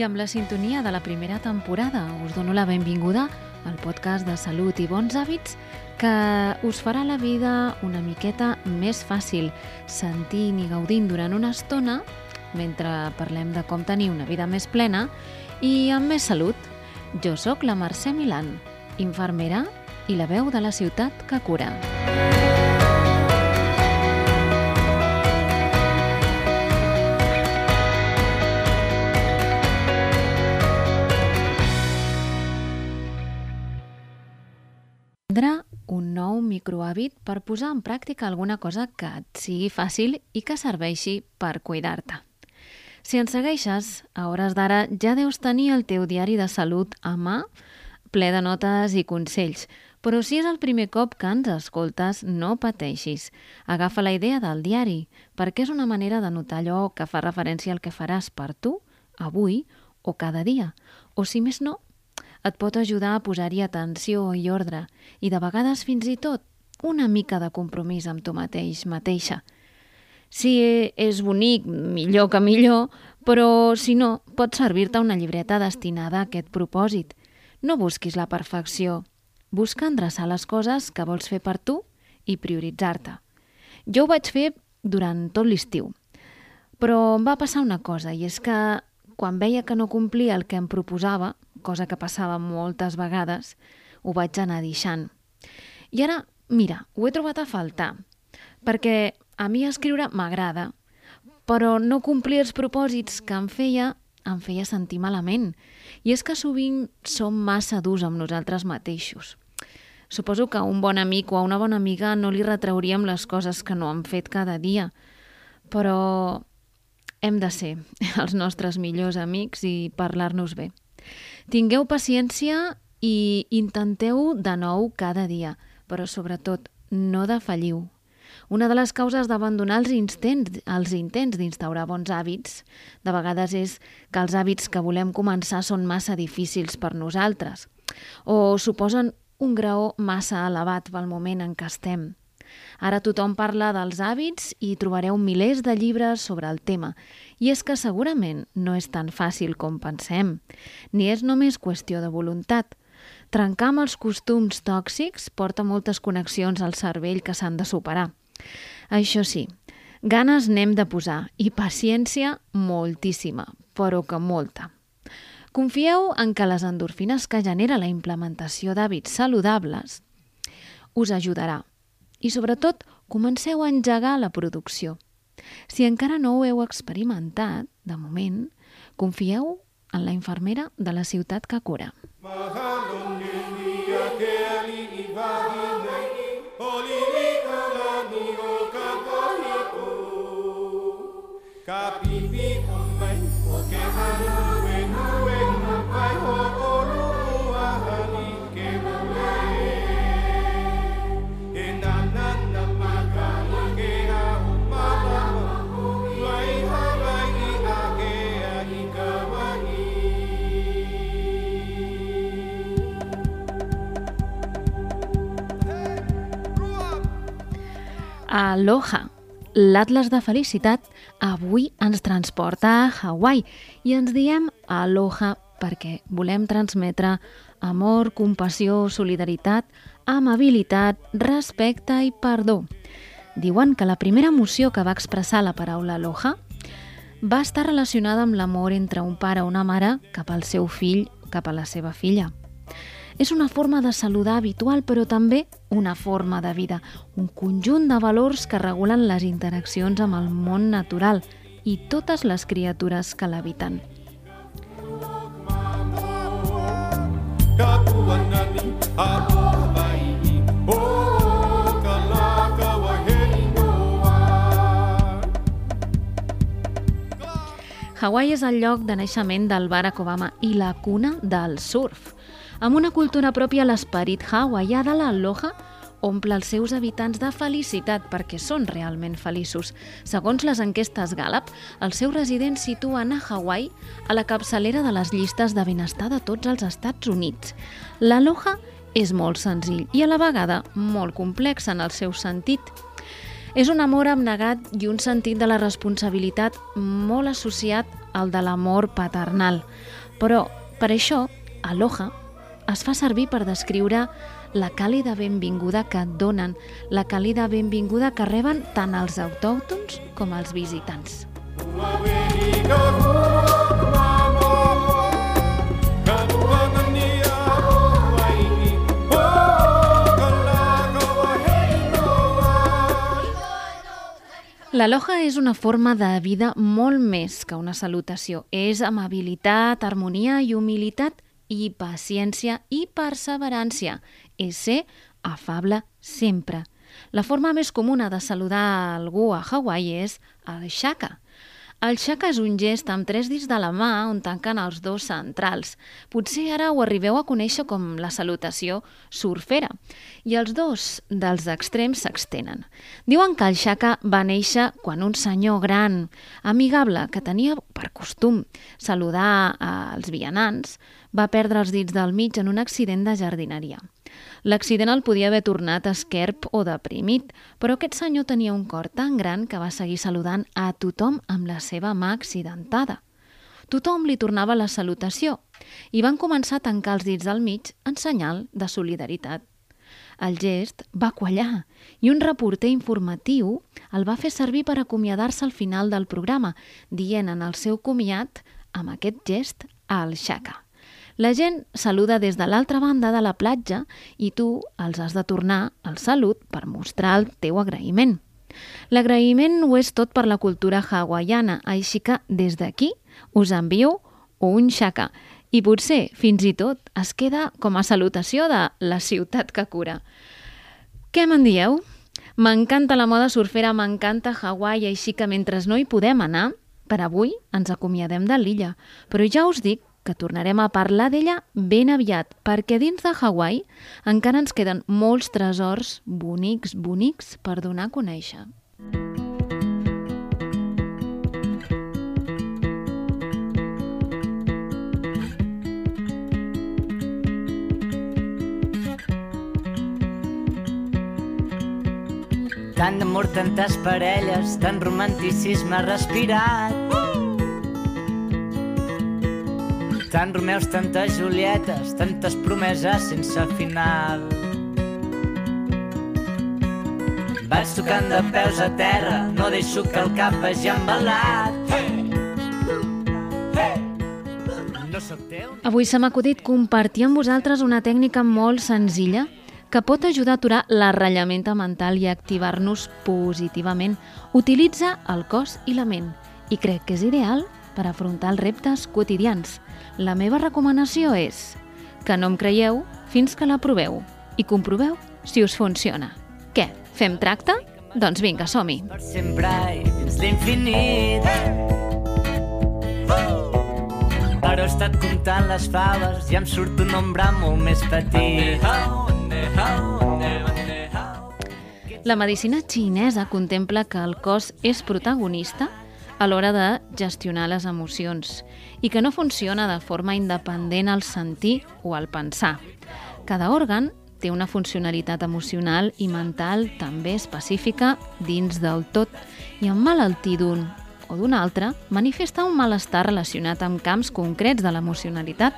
I amb la sintonia de la primera temporada us dono la benvinguda al podcast de salut i bons hàbits que us farà la vida una miqueta més fàcil, sentint i gaudint durant una estona mentre parlem de com tenir una vida més plena i amb més salut. Jo sóc la Mercè Milan, infermera i la veu de la ciutat que cura. Prendre un nou microhàbit per posar en pràctica alguna cosa que et sigui fàcil i que serveixi per cuidar-te. Si ens segueixes, a hores d'ara ja deus tenir el teu diari de salut a mà, ple de notes i consells, però si és el primer cop que ens escoltes, no pateixis. Agafa la idea del diari, perquè és una manera de notar allò que fa referència al que faràs per tu, avui o cada dia, o si més no, et pot ajudar a posar-hi atenció i ordre i de vegades fins i tot una mica de compromís amb tu mateix, mateixa. Si és bonic, millor que millor, però si no, pot servir-te una llibreta destinada a aquest propòsit. No busquis la perfecció. Busca endreçar les coses que vols fer per tu i prioritzar-te. Jo ho vaig fer durant tot l'estiu, però em va passar una cosa, i és que quan veia que no complia el que em proposava, cosa que passava moltes vegades, ho vaig anar deixant. I ara, mira, ho he trobat a faltar, perquè a mi escriure m'agrada, però no complir els propòsits que em feia em feia sentir malament. I és que sovint som massa durs amb nosaltres mateixos. Suposo que a un bon amic o a una bona amiga no li retrauríem les coses que no han fet cada dia, però hem de ser els nostres millors amics i parlar-nos bé. Tingueu paciència i intenteu de nou cada dia, però sobretot no defalliu. Una de les causes d'abandonar els, intents, els intents d'instaurar bons hàbits de vegades és que els hàbits que volem començar són massa difícils per nosaltres o suposen un graó massa elevat pel moment en què estem. Ara tothom parla dels hàbits i trobareu milers de llibres sobre el tema. I és que segurament no és tan fàcil com pensem, ni és només qüestió de voluntat. Trencar amb els costums tòxics porta moltes connexions al cervell que s'han de superar. Això sí, ganes n'hem de posar i paciència moltíssima, però que molta. Confieu en que les endorfines que genera la implementació d'hàbits saludables us ajudarà i, sobretot, comenceu a engegar la producció. Si encara no ho heu experimentat, de moment, confieu en la infermera de la ciutat que cura. Aloha! L'Atlas de Felicitat avui ens transporta a Hawaii i ens diem Aloha perquè volem transmetre amor, compassió, solidaritat, amabilitat, respecte i perdó. Diuen que la primera emoció que va expressar la paraula Aloha va estar relacionada amb l'amor entre un pare o una mare cap al seu fill, cap a la seva filla. És una forma de saludar habitual, però també una forma de vida, un conjunt de valors que regulen les interaccions amb el món natural i totes les criatures que l'habiten. Hawaii és el lloc de naixement del Barack Obama i la cuna del surf. Amb una cultura pròpia, l'esperit hawaià de l'aloha omple els seus habitants de felicitat perquè són realment feliços. Segons les enquestes Gallup, els seus residents situen a Hawaii a la capçalera de les llistes de benestar de tots els Estats Units. L'aloha és molt senzill i a la vegada molt complex en el seu sentit. És un amor abnegat i un sentit de la responsabilitat molt associat al de l'amor paternal. Però, per això, aloha es fa servir per descriure la càlida benvinguda que donen, la càlida benvinguda que reben tant els autòctons com els visitants. L'aloha és una forma de vida molt més que una salutació. És amabilitat, harmonia i humilitat i paciència i perseverància. És ser afable sempre. La forma més comuna de saludar algú a Hawaii és el shaka, el xaca és un gest amb tres dits de la mà on tanquen els dos centrals. Potser ara ho arribeu a conèixer com la salutació surfera. I els dos dels extrems s'extenen. Diuen que el xaca va néixer quan un senyor gran, amigable, que tenia per costum saludar als vianants, va perdre els dits del mig en un accident de jardineria. L'accident el podia haver tornat esquerp o deprimit, però aquest senyor tenia un cor tan gran que va seguir saludant a tothom amb la seva mà accidentada. Tothom li tornava la salutació i van començar a tancar els dits al mig en senyal de solidaritat. El gest va quallar i un reporter informatiu el va fer servir per acomiadar-se al final del programa, dient en el seu comiat, amb aquest gest, al Xaca. La gent saluda des de l'altra banda de la platja i tu els has de tornar el salut per mostrar el teu agraïment. L'agraïment ho és tot per la cultura hawaiana, així que des d'aquí us envio un xaca i potser fins i tot es queda com a salutació de la ciutat que cura. Què me'n dieu? M'encanta la moda surfera, m'encanta Hawaii, així que mentre no hi podem anar, per avui ens acomiadem de l'illa. Però ja us dic que tornarem a parlar d'ella ben aviat, perquè dins de Hawaii encara ens queden molts tresors bonics, bonics per donar a conèixer. Tant d'amor, tantes parelles, tant romanticisme respirat. Uh! Tant Romeus, tantes Julietes, tantes promeses sense final. Vaig tocant de peus a terra, no deixo que el cap vagi embalat. Hey! Hey! Avui se m'ha acudit compartir amb vosaltres una tècnica molt senzilla que pot ajudar a aturar l'arrellament mental i activar-nos positivament. Utilitza el cos i la ment i crec que és ideal per afrontar els reptes quotidians. La meva recomanació és que no em creieu fins que la proveu i comproveu si us funciona. Què, fem tracte? Doncs vinga, som-hi. Per sempre i fins l'infinit. Però he estat comptant les faves i em surt un ombra molt més petit. La medicina xinesa contempla que el cos és protagonista a l'hora de gestionar les emocions i que no funciona de forma independent al sentir o al pensar. Cada òrgan té una funcionalitat emocional i mental també específica dins del tot i en malaltir d'un o d'un altre manifesta un malestar relacionat amb camps concrets de l'emocionalitat.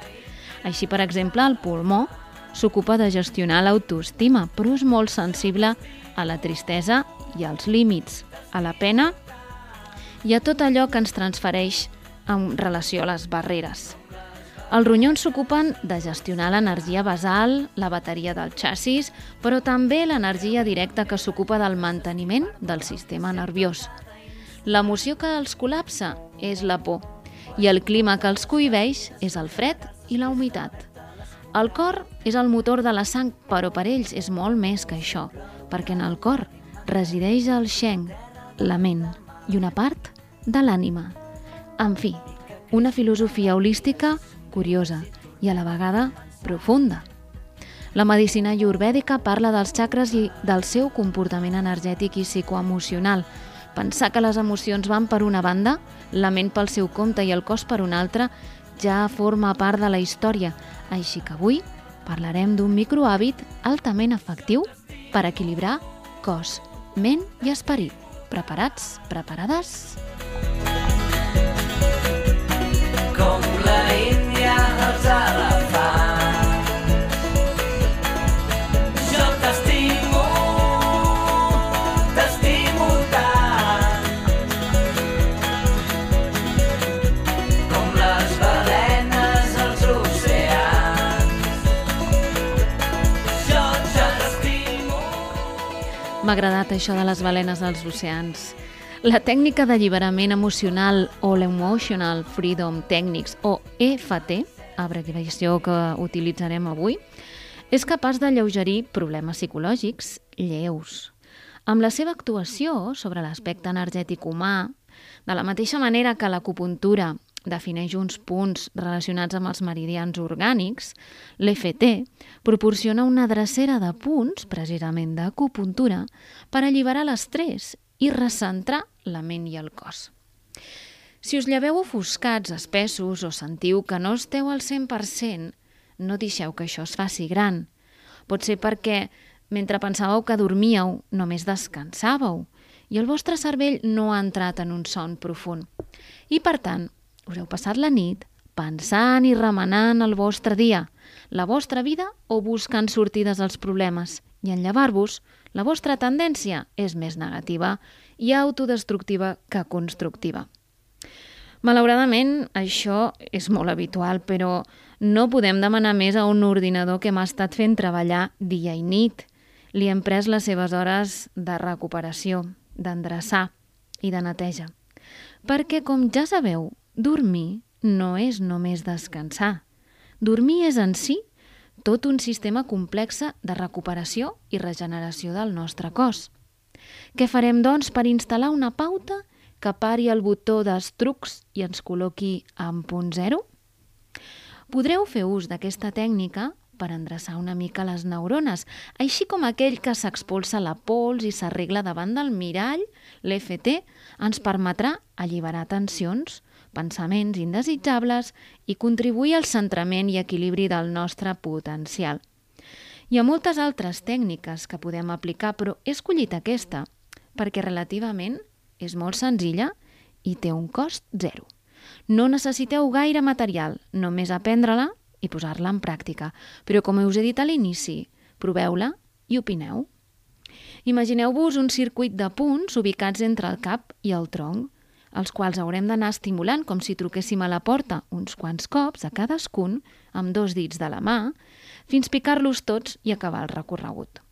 Així, per exemple, el pulmó s'ocupa de gestionar l'autoestima, però és molt sensible a la tristesa i als límits, a la pena i a tot allò que ens transfereix en relació a les barreres. Els ronyons s'ocupen de gestionar l'energia basal, la bateria del xassis, però també l'energia directa que s'ocupa del manteniment del sistema nerviós. L'emoció que els col·lapsa és la por i el clima que els cohibeix és el fred i la humitat. El cor és el motor de la sang, però per ells és molt més que això, perquè en el cor resideix el Sheng, la ment, i una part de l'ànima. En fi, una filosofia holística curiosa i a la vegada profunda. La medicina ayurvèdica parla dels xacres i del seu comportament energètic i psicoemocional. Pensar que les emocions van per una banda, la ment pel seu compte i el cos per una altra, ja forma part de la història. Així que avui parlarem d'un microhàbit altament efectiu per equilibrar cos, ment i esperit. Preparats? Preparades? Com M'ha agradat això de les balenes als oceans. La tècnica d'alliberament emocional o l'Emotional Freedom Techniques o EFT, abreviació que utilitzarem avui, és capaç d'alleugerir problemes psicològics lleus. Amb la seva actuació sobre l'aspecte energètic humà, de la mateixa manera que l'acupuntura defineix uns punts relacionats amb els meridians orgànics, l'EFT proporciona una drecera de punts, precisament d'acupuntura, per alliberar l'estrès i recentrar la ment i el cos. Si us lleveu ofuscats, espessos o sentiu que no esteu al 100%, no deixeu que això es faci gran. Pot ser perquè, mentre pensàveu que dormíeu, només descansàveu i el vostre cervell no ha entrat en un son profund. I, per tant, us heu passat la nit pensant i remenant el vostre dia, la vostra vida o buscant sortides als problemes. I en llevar-vos, la vostra tendència és més negativa i autodestructiva que constructiva. Malauradament, això és molt habitual, però no podem demanar més a un ordinador que m'ha estat fent treballar dia i nit. Li hem pres les seves hores de recuperació, d'endreçar i de neteja. Perquè, com ja sabeu, dormir no és només descansar. Dormir és en si tot un sistema complex de recuperació i regeneració del nostre cos. Què farem, doncs, per instal·lar una pauta que pari el botó d'estrucs i ens col·loqui en punt zero? Podreu fer ús d'aquesta tècnica per endreçar una mica les neurones, així com aquell que s'expulsa la pols i s'arregla davant del mirall, l'EFT ens permetrà alliberar tensions, pensaments indesitjables i contribuir al centrament i equilibri del nostre potencial. Hi ha moltes altres tècniques que podem aplicar, però he escollit aquesta perquè relativament és molt senzilla i té un cost zero. No necessiteu gaire material, només aprendre-la i posar-la en pràctica. Però com us he dit a l'inici, proveu-la i opineu. Imagineu-vos un circuit de punts ubicats entre el cap i el tronc, els quals haurem d'anar estimulant com si truquéssim a la porta uns quants cops a cadascun amb dos dits de la mà, fins picar-los tots i acabar el recorregut.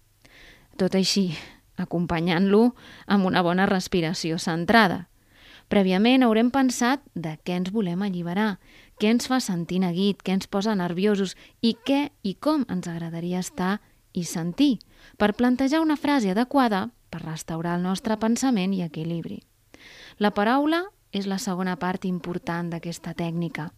Tot així, acompanyant-lo amb una bona respiració centrada. Prèviament haurem pensat de què ens volem alliberar, què ens fa sentir neguit, què ens posa nerviosos i què i com ens agradaria estar i sentir, per plantejar una frase adequada per restaurar el nostre pensament i equilibri. La paraula és la segona part important d'aquesta tècnica.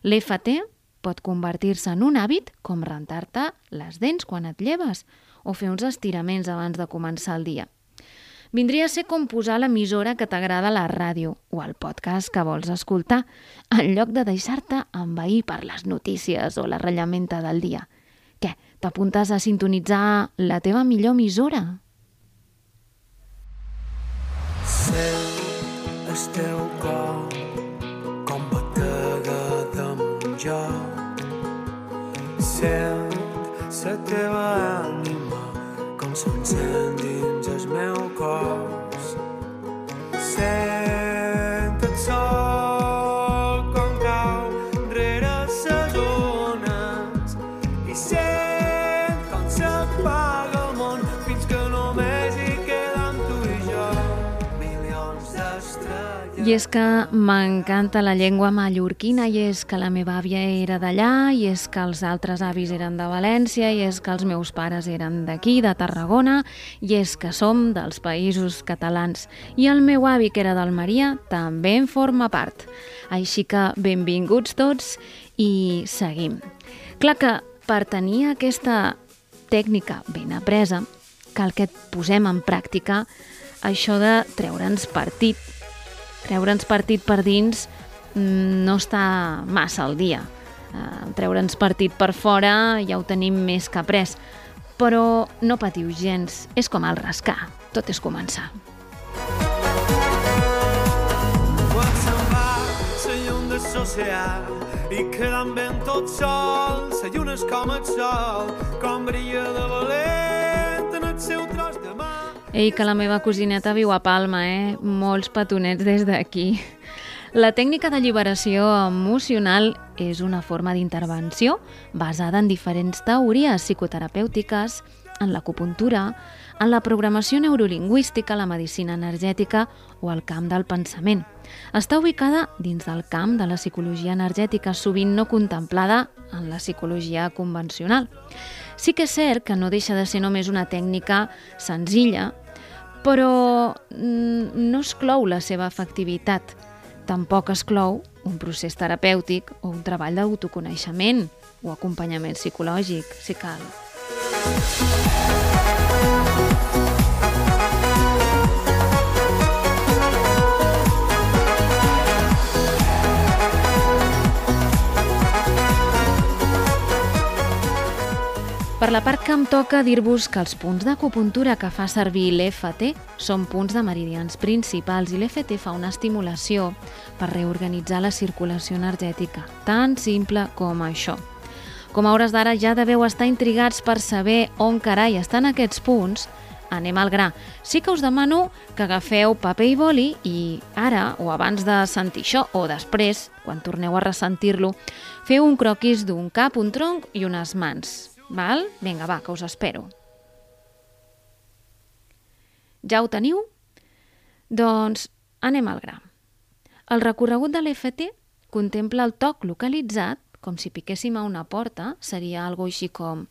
L'EFT pot convertir-se en un hàbit com rentar-te les dents quan et lleves o fer uns estiraments abans de començar el dia. Vindria a ser com posar l'emissora que t'agrada a la ràdio o el podcast que vols escoltar, en lloc de deixar-te envair per les notícies o la rellamenta del dia. Què, t'apuntes a sintonitzar la teva millor emissora? Sent el teu cor com batega damunt jo. Sent la teva ànima com s'encén dins el meu cos. Sent i és que m'encanta la llengua mallorquina i és que la meva àvia era d'allà i és que els altres avis eren de València i és que els meus pares eren d'aquí, de Tarragona i és que som dels països catalans i el meu avi, que era d'Almeria, també en forma part. Així que benvinguts tots i seguim. Clar que per tenir aquesta tècnica ben apresa, cal que et posem en pràctica això de treure'ns partit treure'ns partit per dins mm, no està massa al dia. Uh, treure'ns partit per fora ja ho tenim més que pres. Però no patiu gens, és com el rascar, tot és començar. Quan se'n va la llum social i quedant ben tot sol, la lluna és com el sol, com brilla de valent en el seu tros de. Ei, que la meva cosineta viu a Palma, eh? Molts petonets des d'aquí. La tècnica d'alliberació emocional és una forma d'intervenció basada en diferents teories psicoterapèutiques, en l'acupuntura, en la programació neurolingüística, la medicina energètica o el camp del pensament. Està ubicada dins del camp de la psicologia energètica, sovint no contemplada en la psicologia convencional. Sí que és cert que no deixa de ser només una tècnica senzilla però mm, no exclou la seva efectivitat. Tampoc exclou un procés terapèutic o un treball d'autoconeixement o acompanyament psicològic, si cal. Per la part que em toca dir-vos que els punts d'acupuntura que fa servir l'EFT són punts de meridians principals i l'EFT fa una estimulació per reorganitzar la circulació energètica, tan simple com això. Com a hores d'ara ja deveu estar intrigats per saber on carai estan aquests punts, anem al gra. Sí que us demano que agafeu paper i boli i ara, o abans de sentir això, o després, quan torneu a ressentir-lo, feu un croquis d'un cap, un tronc i unes mans. Val? Vinga, va, que us espero. Ja ho teniu? Doncs anem al gra. El recorregut de l'EFT contempla el toc localitzat, com si piquéssim a una porta, seria algo així com...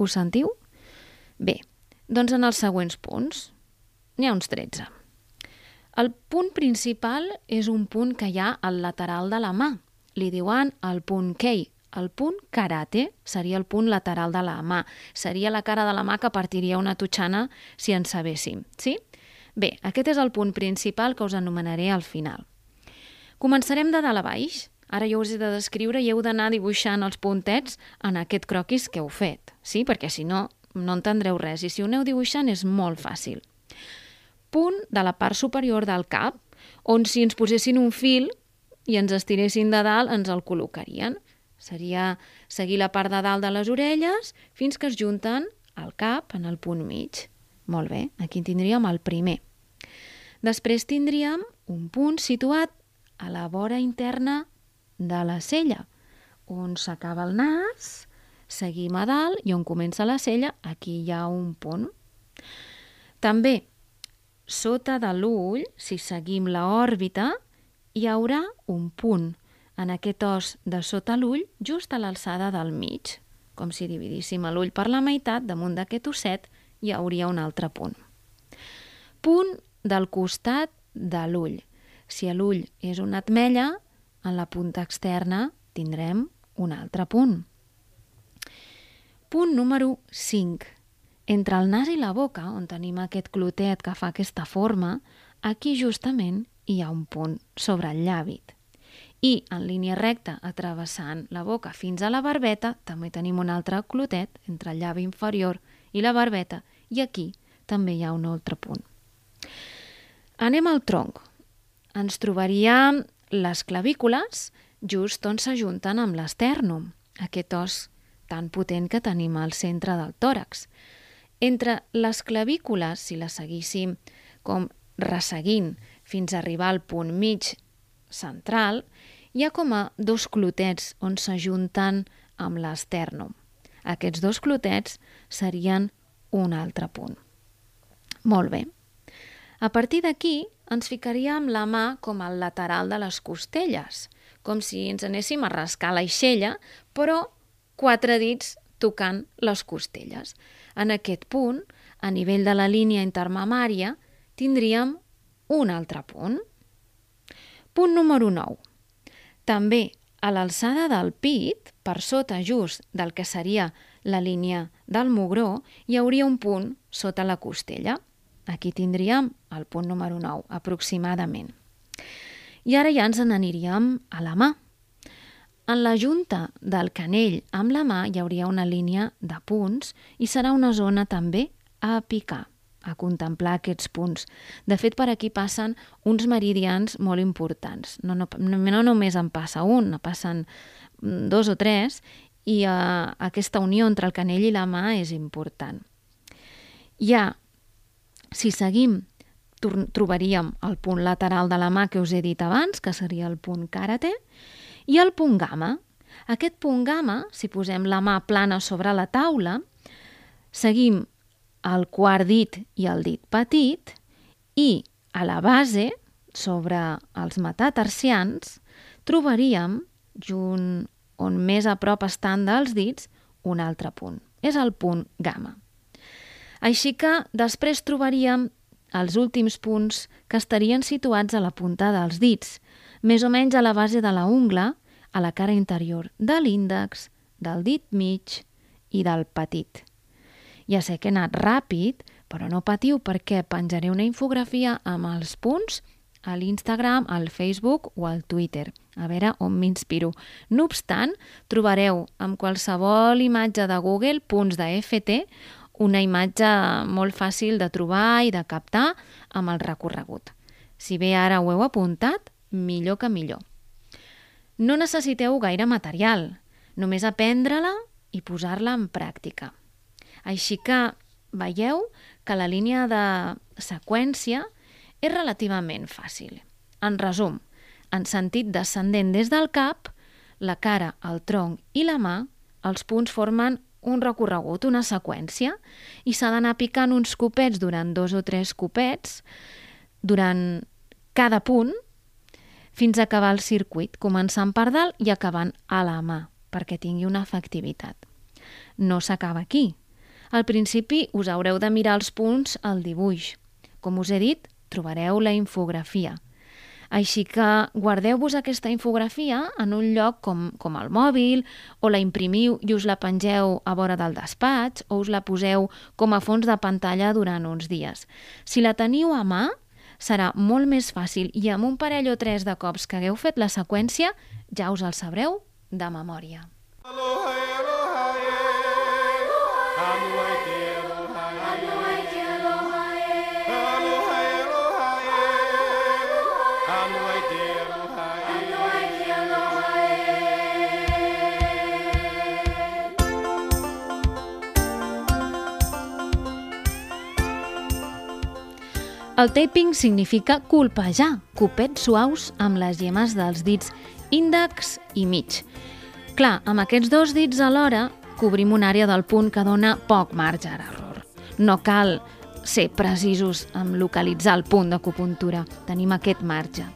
Ho sentiu? Bé, doncs en els següents punts. N'hi ha uns 13. El punt principal és un punt que hi ha al lateral de la mà. Li diuen el punt Kei, el punt karate seria el punt lateral de la mà. Seria la cara de la mà que partiria una tutxana si en sabéssim, sí? Bé, aquest és el punt principal que us anomenaré al final. Començarem de dalt a baix. Ara jo us he de descriure i heu d'anar dibuixant els puntets en aquest croquis que heu fet, sí? Perquè si no, no entendreu res. I si ho aneu dibuixant és molt fàcil. Punt de la part superior del cap, on si ens posessin un fil i ens estiressin de dalt ens el col·locarien. Seria seguir la part de dalt de les orelles fins que es junten al cap en el punt mig. Molt bé, aquí tindríem el primer. Després tindríem un punt situat a la vora interna de la cella, on s'acaba el nas, seguim a dalt i on comença la cella, aquí hi ha un punt. També, sota de l'ull, si seguim l'òrbita, hi haurà un punt en aquest os de sota l'ull just a l'alçada del mig. Com si dividíssim l'ull per la meitat, damunt d'aquest osset hi hauria un altre punt. Punt del costat de l'ull. Si l'ull és una atmella, en la punta externa tindrem un altre punt. Punt número 5. Entre el nas i la boca, on tenim aquest clotet que fa aquesta forma, aquí justament hi ha un punt sobre el llàbit i en línia recta atrevessant la boca fins a la barbeta també tenim un altre clotet entre el llavi inferior i la barbeta i aquí també hi ha un altre punt. Anem al tronc. Ens trobaríem les clavícules just on s'ajunten amb l'esternum, aquest os tan potent que tenim al centre del tòrax. Entre les clavícules, si les seguíssim com resseguint fins a arribar al punt mig central, hi ha com a dos clotets on s'ajunten amb l'esternum. Aquests dos clotets serien un altre punt. Molt bé. A partir d'aquí, ens ficaríem la mà com al lateral de les costelles, com si ens anéssim a rascar l'aixella, però quatre dits tocant les costelles. En aquest punt, a nivell de la línia intermamària, tindríem un altre punt. Punt número 9. També a l'alçada del pit, per sota just del que seria la línia del mugró, hi hauria un punt sota la costella. Aquí tindríem el punt número 9, aproximadament. I ara ja ens n'aniríem a la mà. En la junta del canell amb la mà hi hauria una línia de punts i serà una zona també a picar, a contemplar aquests punts. De fet, per aquí passen uns meridians molt importants. No, no, no només en passa un, en passen mm, dos o tres, i uh, aquesta unió entre el canell i la mà és important. Ja, si seguim, trobaríem el punt lateral de la mà que us he dit abans, que seria el punt karate, i el punt gamma. Aquest punt gamma, si posem la mà plana sobre la taula, seguim el quart dit i el dit petit i a la base, sobre els metatarsians, trobaríem, junt on més a prop estan dels dits, un altre punt. És el punt gamma. Així que després trobaríem els últims punts que estarien situats a la punta dels dits, més o menys a la base de la ungla, a la cara interior de l'índex, del dit mig i del petit. Ja sé que he anat ràpid, però no patiu perquè penjaré una infografia amb els punts a l'Instagram, al Facebook o al Twitter. A veure on m'inspiro. No obstant, trobareu amb qualsevol imatge de Google punts de FT una imatge molt fàcil de trobar i de captar amb el recorregut. Si bé ara ho heu apuntat, millor que millor. No necessiteu gaire material, només aprendre-la i posar-la en pràctica. Així que veieu que la línia de seqüència és relativament fàcil. En resum, en sentit descendent des del cap, la cara, el tronc i la mà, els punts formen un recorregut, una seqüència, i s'ha d'anar picant uns copets durant dos o tres copets, durant cada punt, fins a acabar el circuit, començant per dalt i acabant a la mà, perquè tingui una efectivitat. No s'acaba aquí, al principi us haureu de mirar els punts al dibuix. Com us he dit, trobareu la infografia. Així que guardeu-vos aquesta infografia en un lloc com, com el mòbil, o la imprimiu i us la pengeu a vora del despatx, o us la poseu com a fons de pantalla durant uns dies. Si la teniu a mà, serà molt més fàcil i amb un parell o tres de cops que hagueu fet la seqüència ja us el sabreu de memòria. Aloha. El taping significa colpejar, copets suaus amb les gemes dels dits índex i mig. Clar, amb aquests dos dits alhora cobrim una àrea del punt que dona poc marge a error. No cal ser precisos en localitzar el punt d'acupuntura. Tenim aquest marge.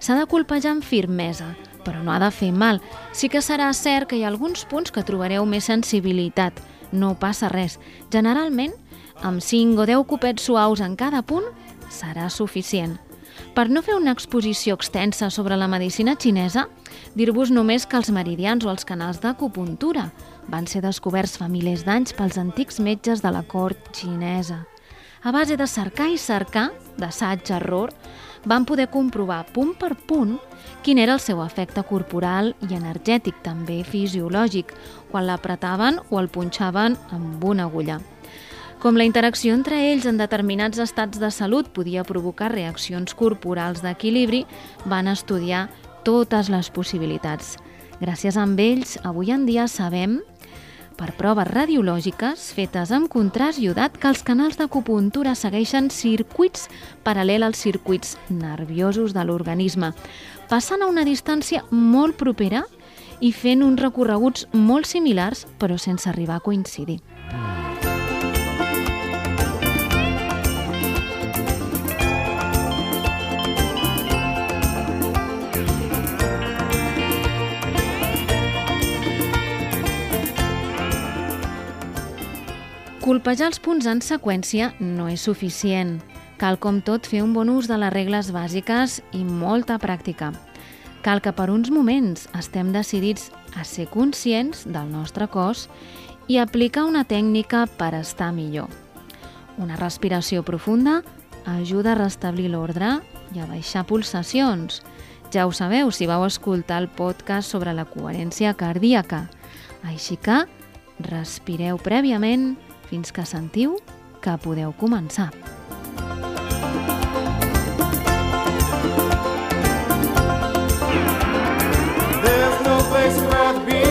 S'ha de colpejar amb firmesa, però no ha de fer mal. Sí que serà cert que hi ha alguns punts que trobareu més sensibilitat. No passa res. Generalment, amb 5 o 10 copets suaus en cada punt, serà suficient. Per no fer una exposició extensa sobre la medicina xinesa, dir-vos només que els meridians o els canals d'acupuntura van ser descoberts fa milers d'anys pels antics metges de la cort xinesa. A base de cercar i cercar, d'assaig-error, van poder comprovar punt per punt quin era el seu efecte corporal i energètic, també fisiològic, quan l'apretaven o el punxaven amb una agulla. Com la interacció entre ells en determinats estats de salut podia provocar reaccions corporals d'equilibri, van estudiar totes les possibilitats. Gràcies a ells, avui en dia sabem, per proves radiològiques fetes amb contrast iodat, que els canals d'acupuntura segueixen circuits paral·lel als circuits nerviosos de l'organisme, passant a una distància molt propera i fent uns recorreguts molt similars, però sense arribar a coincidir. Colpejar els punts en seqüència no és suficient. Cal, com tot, fer un bon ús de les regles bàsiques i molta pràctica. Cal que per uns moments estem decidits a ser conscients del nostre cos i aplicar una tècnica per estar millor. Una respiració profunda ajuda a restablir l'ordre i a baixar pulsacions. Ja ho sabeu si vau escoltar el podcast sobre la coherència cardíaca. Així que respireu prèviament fins que sentiu que podeu començar. There's no place I'd be.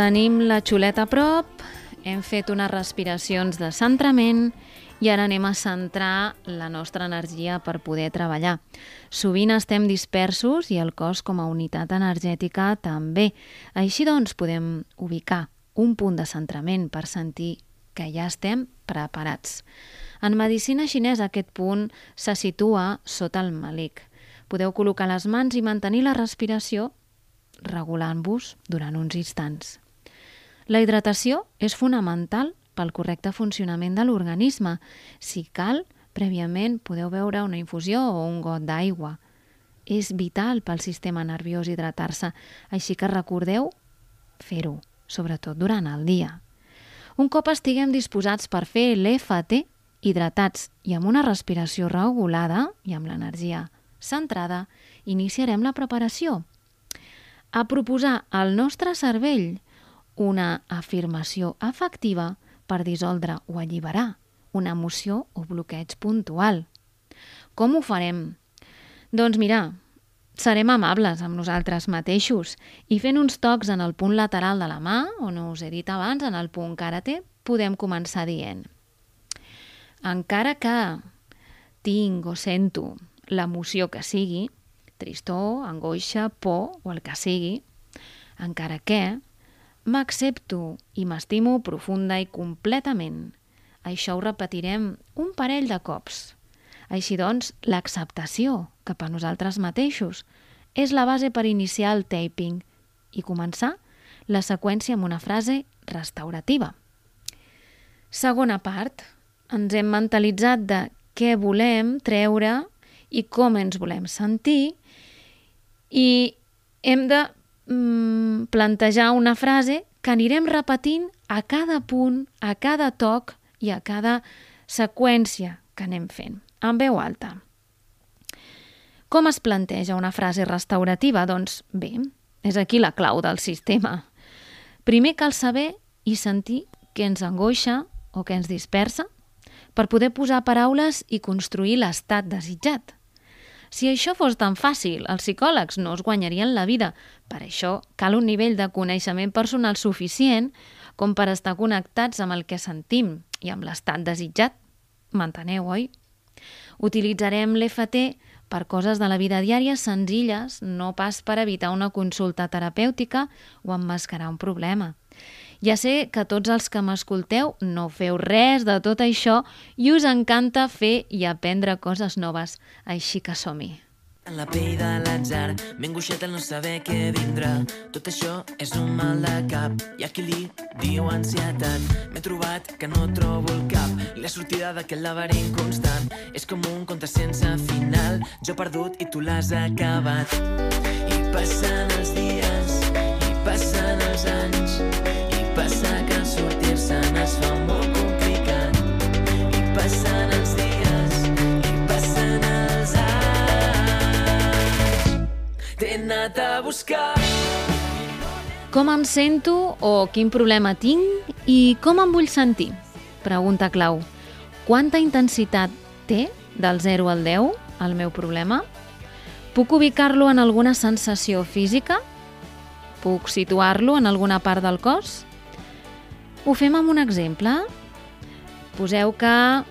Tenim la xuleta a prop, hem fet unes respiracions de centrament i ara anem a centrar la nostra energia per poder treballar. Sovint estem dispersos i el cos com a unitat energètica també. Així doncs podem ubicar un punt de centrament per sentir que ja estem preparats. En medicina xinesa aquest punt se situa sota el malic. Podeu col·locar les mans i mantenir la respiració regulant-vos durant uns instants. La hidratació és fonamental pel correcte funcionament de l'organisme. Si cal, prèviament podeu beure una infusió o un got d'aigua. És vital pel sistema nerviós hidratar-se, així que recordeu fer-ho, sobretot durant el dia. Un cop estiguem disposats per fer l'EFT, hidratats i amb una respiració regulada i amb l'energia centrada, iniciarem la preparació. A proposar al nostre cervell una afirmació efectiva per dissoldre o alliberar una emoció o bloqueig puntual. Com ho farem? Doncs mira, serem amables amb nosaltres mateixos i fent uns tocs en el punt lateral de la mà, on us he dit abans, en el punt karate, podem començar dient encara que tinc o sento l'emoció que sigui, tristor, angoixa, por o el que sigui, encara que m'accepto i m'estimo profunda i completament. Això ho repetirem un parell de cops. Així doncs, l'acceptació cap a nosaltres mateixos és la base per iniciar el taping i començar la seqüència amb una frase restaurativa. Segona part, ens hem mentalitzat de què volem treure i com ens volem sentir i hem de mm, plantejar una frase que anirem repetint a cada punt, a cada toc i a cada seqüència que anem fent, en veu alta. Com es planteja una frase restaurativa? Doncs bé, és aquí la clau del sistema. Primer cal saber i sentir què ens angoixa o què ens dispersa per poder posar paraules i construir l'estat desitjat. Si això fos tan fàcil, els psicòlegs no es guanyarien la vida. Per això cal un nivell de coneixement personal suficient com per estar connectats amb el que sentim i amb l'estat desitjat. M'enteneu, oi? Utilitzarem l'EFT per coses de la vida diària senzilles, no pas per evitar una consulta terapèutica o emmascarar un problema. Ja sé que tots els que m'escolteu no feu res de tot això i us encanta fer i aprendre coses noves, així que som-hi. En la pell de l'atzar, ben el no saber què vindrà. Tot això és un mal de cap, i a qui li diu ansietat. M'he trobat que no trobo el cap, i la sortida d'aquest laberint constant és com un conte sense final. Jo perdut i tu l'has acabat. I passen els dies, i passen els anys, anat a buscar. Com em sento o quin problema tinc i com em vull sentir? Pregunta clau. Quanta intensitat té del 0 al 10 el meu problema? Puc ubicar-lo en alguna sensació física? Puc situar-lo en alguna part del cos? Ho fem amb un exemple. Poseu que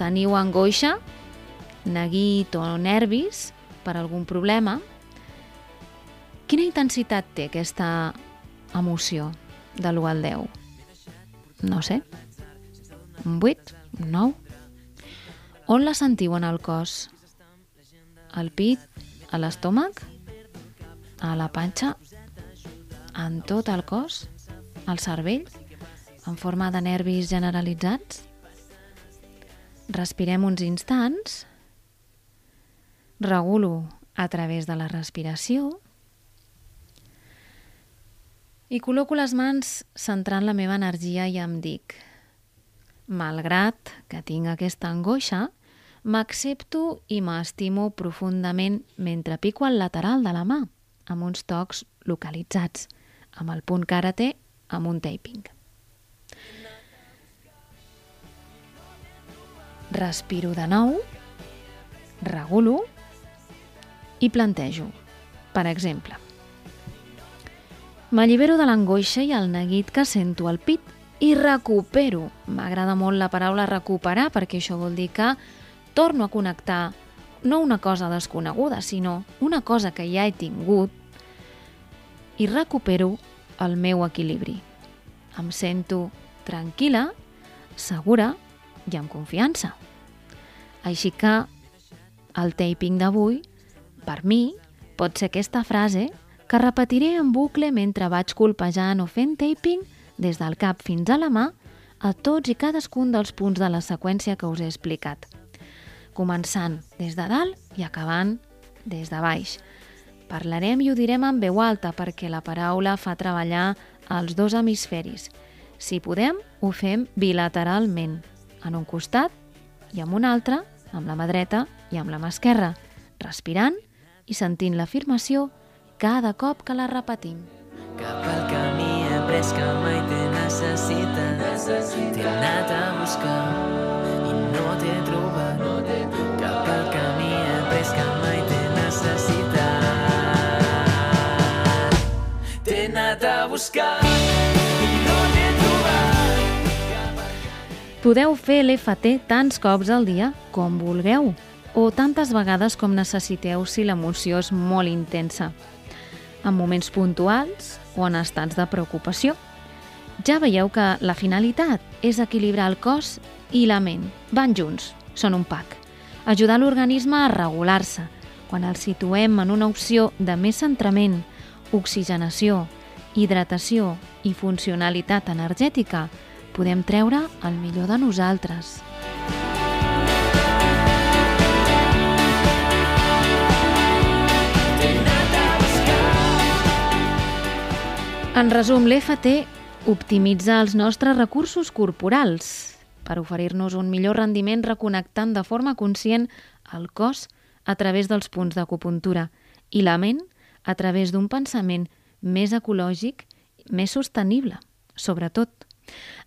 teniu angoixa, neguit o nervis per algun problema. Quina intensitat té aquesta emoció de l'1 al 10? No sé. Un 8? Un 9? On la sentiu en el cos? al pit, a l'estómac, a la panxa, en tot el cos, al cervell, en forma de nervis generalitzats. Respirem uns instants, regulo a través de la respiració i col·loco les mans centrant la meva energia i em dic malgrat que tinc aquesta angoixa, m'accepto i m'estimo profundament mentre pico el lateral de la mà, amb uns tocs localitzats, amb el punt que ara té amb un taping. Respiro de nou, regulo i plantejo. Per exemple, m'allibero de l'angoixa i el neguit que sento al pit i recupero. M'agrada molt la paraula recuperar perquè això vol dir que torno a connectar no una cosa desconeguda, sinó una cosa que ja he tingut i recupero el meu equilibri. Em sento tranquil·la, segura i amb confiança. Així que el taping d'avui, per mi, pot ser aquesta frase que repetiré en bucle mentre vaig colpejant o fent taping des del cap fins a la mà a tots i cadascun dels punts de la seqüència que us he explicat, començant des de dalt i acabant des de baix. Parlarem i ho direm en veu alta perquè la paraula fa treballar els dos hemisferis. Si podem, ho fem bilateralment, en un costat i amb un altre, amb la mà dreta i amb la mà esquerra, respirant i sentint l'afirmació cada cop que la repetim. Cap al camí he après que mai te necessita. T'he anat a buscar i no t'he trobat. Cap al camí he après que mai te necessita. T'he anat a buscar i no t'he trobat. Podeu fer l'FT tants cops al dia com vulgueu o tantes vegades com necessiteu si l'emoció és molt intensa. En moments puntuals o en estats de preocupació. Ja veieu que la finalitat és equilibrar el cos i la ment. Van junts, són un pack. Ajudar l'organisme a regular-se. Quan el situem en una opció de més centrament, oxigenació, hidratació i funcionalitat energètica, podem treure el millor de nosaltres. En resum, l'FT optimitza els nostres recursos corporals per oferir-nos un millor rendiment reconnectant de forma conscient el cos a través dels punts d'acupuntura i la ment a través d'un pensament més ecològic, més sostenible, sobretot.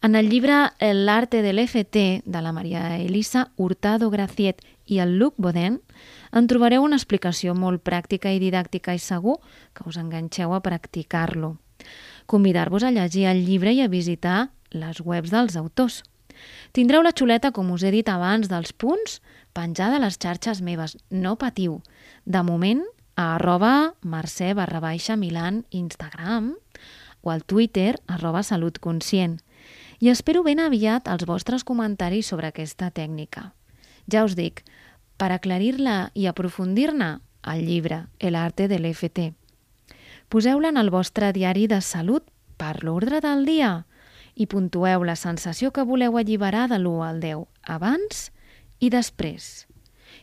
En el llibre L'arte de l'FT de la Maria Elisa Hurtado Graciet i el Luc Bodin en trobareu una explicació molt pràctica i didàctica i segur que us enganxeu a practicar-lo. Convidar-vos a llegir el llibre i a visitar les webs dels autors. Tindreu la xuleta, com us he dit abans, dels punts penjada a les xarxes meves. No patiu. De moment, a arroba mercè barra baixa Milan Instagram o al Twitter arroba salut conscient. I espero ben aviat els vostres comentaris sobre aquesta tècnica. Ja us dic, per aclarir-la i aprofundir-ne, el llibre El arte de l'FT. Poseu-la en el vostre diari de salut per l'ordre del dia i puntueu la sensació que voleu alliberar de l'1 al 10 abans i després.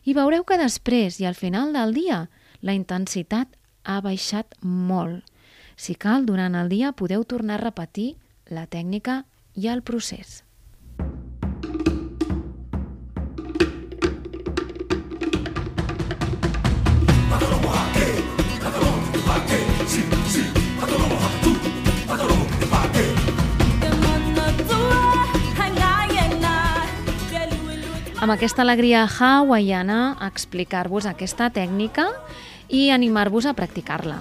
I veureu que després i al final del dia la intensitat ha baixat molt. Si cal, durant el dia podeu tornar a repetir la tècnica i el procés. Amb aquesta alegria hawaiana, explicar-vos aquesta tècnica i animar-vos a practicar-la.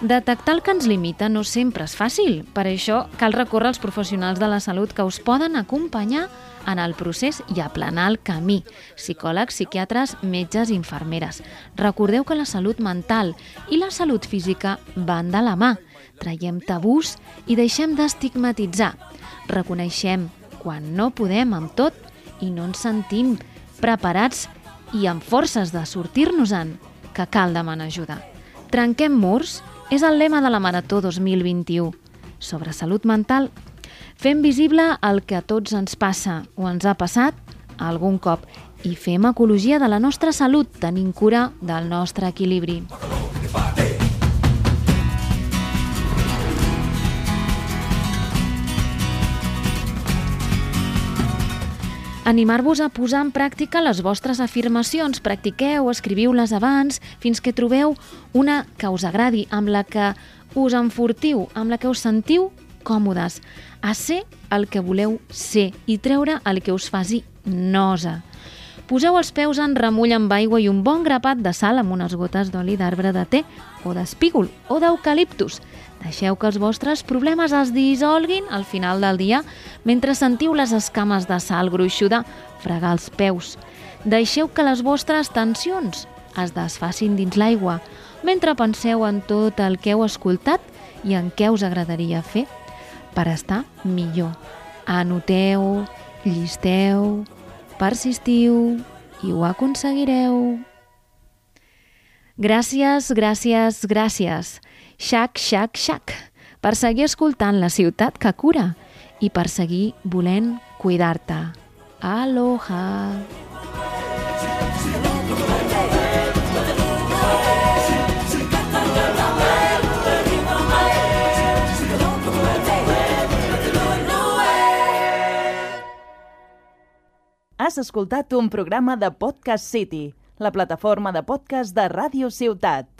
Detectar el que ens limita no sempre és fàcil, per això cal recórrer als professionals de la salut que us poden acompanyar en el procés i aplanar el camí. Psicòlegs, psiquiatres, metges i infermeres. Recordeu que la salut mental i la salut física van de la mà. Traiem tabús i deixem d'estigmatitzar. Reconeixem quan no podem amb tot i no ens sentim preparats i amb forces de sortir-nos-en. que cal demanar ajuda. Trenquem murs és el lema de la Marató 2021. Sobre salut mental, fem visible el que a tots ens passa o ens ha passat algun cop i fem ecologia de la nostra salut tenint cura del nostre equilibri. Animar-vos a posar en pràctica les vostres afirmacions. Practiqueu, escriviu-les abans, fins que trobeu una que us agradi, amb la que us enfortiu, amb la que us sentiu còmodes, a ser el que voleu ser i treure el que us faci nosa. Poseu els peus en remull amb aigua i un bon grapat de sal amb unes gotes d'oli d'arbre de té o d'espígol o d'eucaliptus. Deixeu que els vostres problemes es dissolguin al final del dia mentre sentiu les escames de sal gruixuda fregar els peus. Deixeu que les vostres tensions es desfacin dins l'aigua mentre penseu en tot el que heu escoltat i en què us agradaria fer per estar millor. Anoteu, llisteu, persistiu i ho aconseguireu. Gràcies, gràcies, gràcies. Xac, xac, xac. Per seguir escoltant la ciutat que cura i per seguir volent cuidar-te. Aloha! Has escoltat un programa de Podcast City, la plataforma de podcast de Ràdio Ciutat.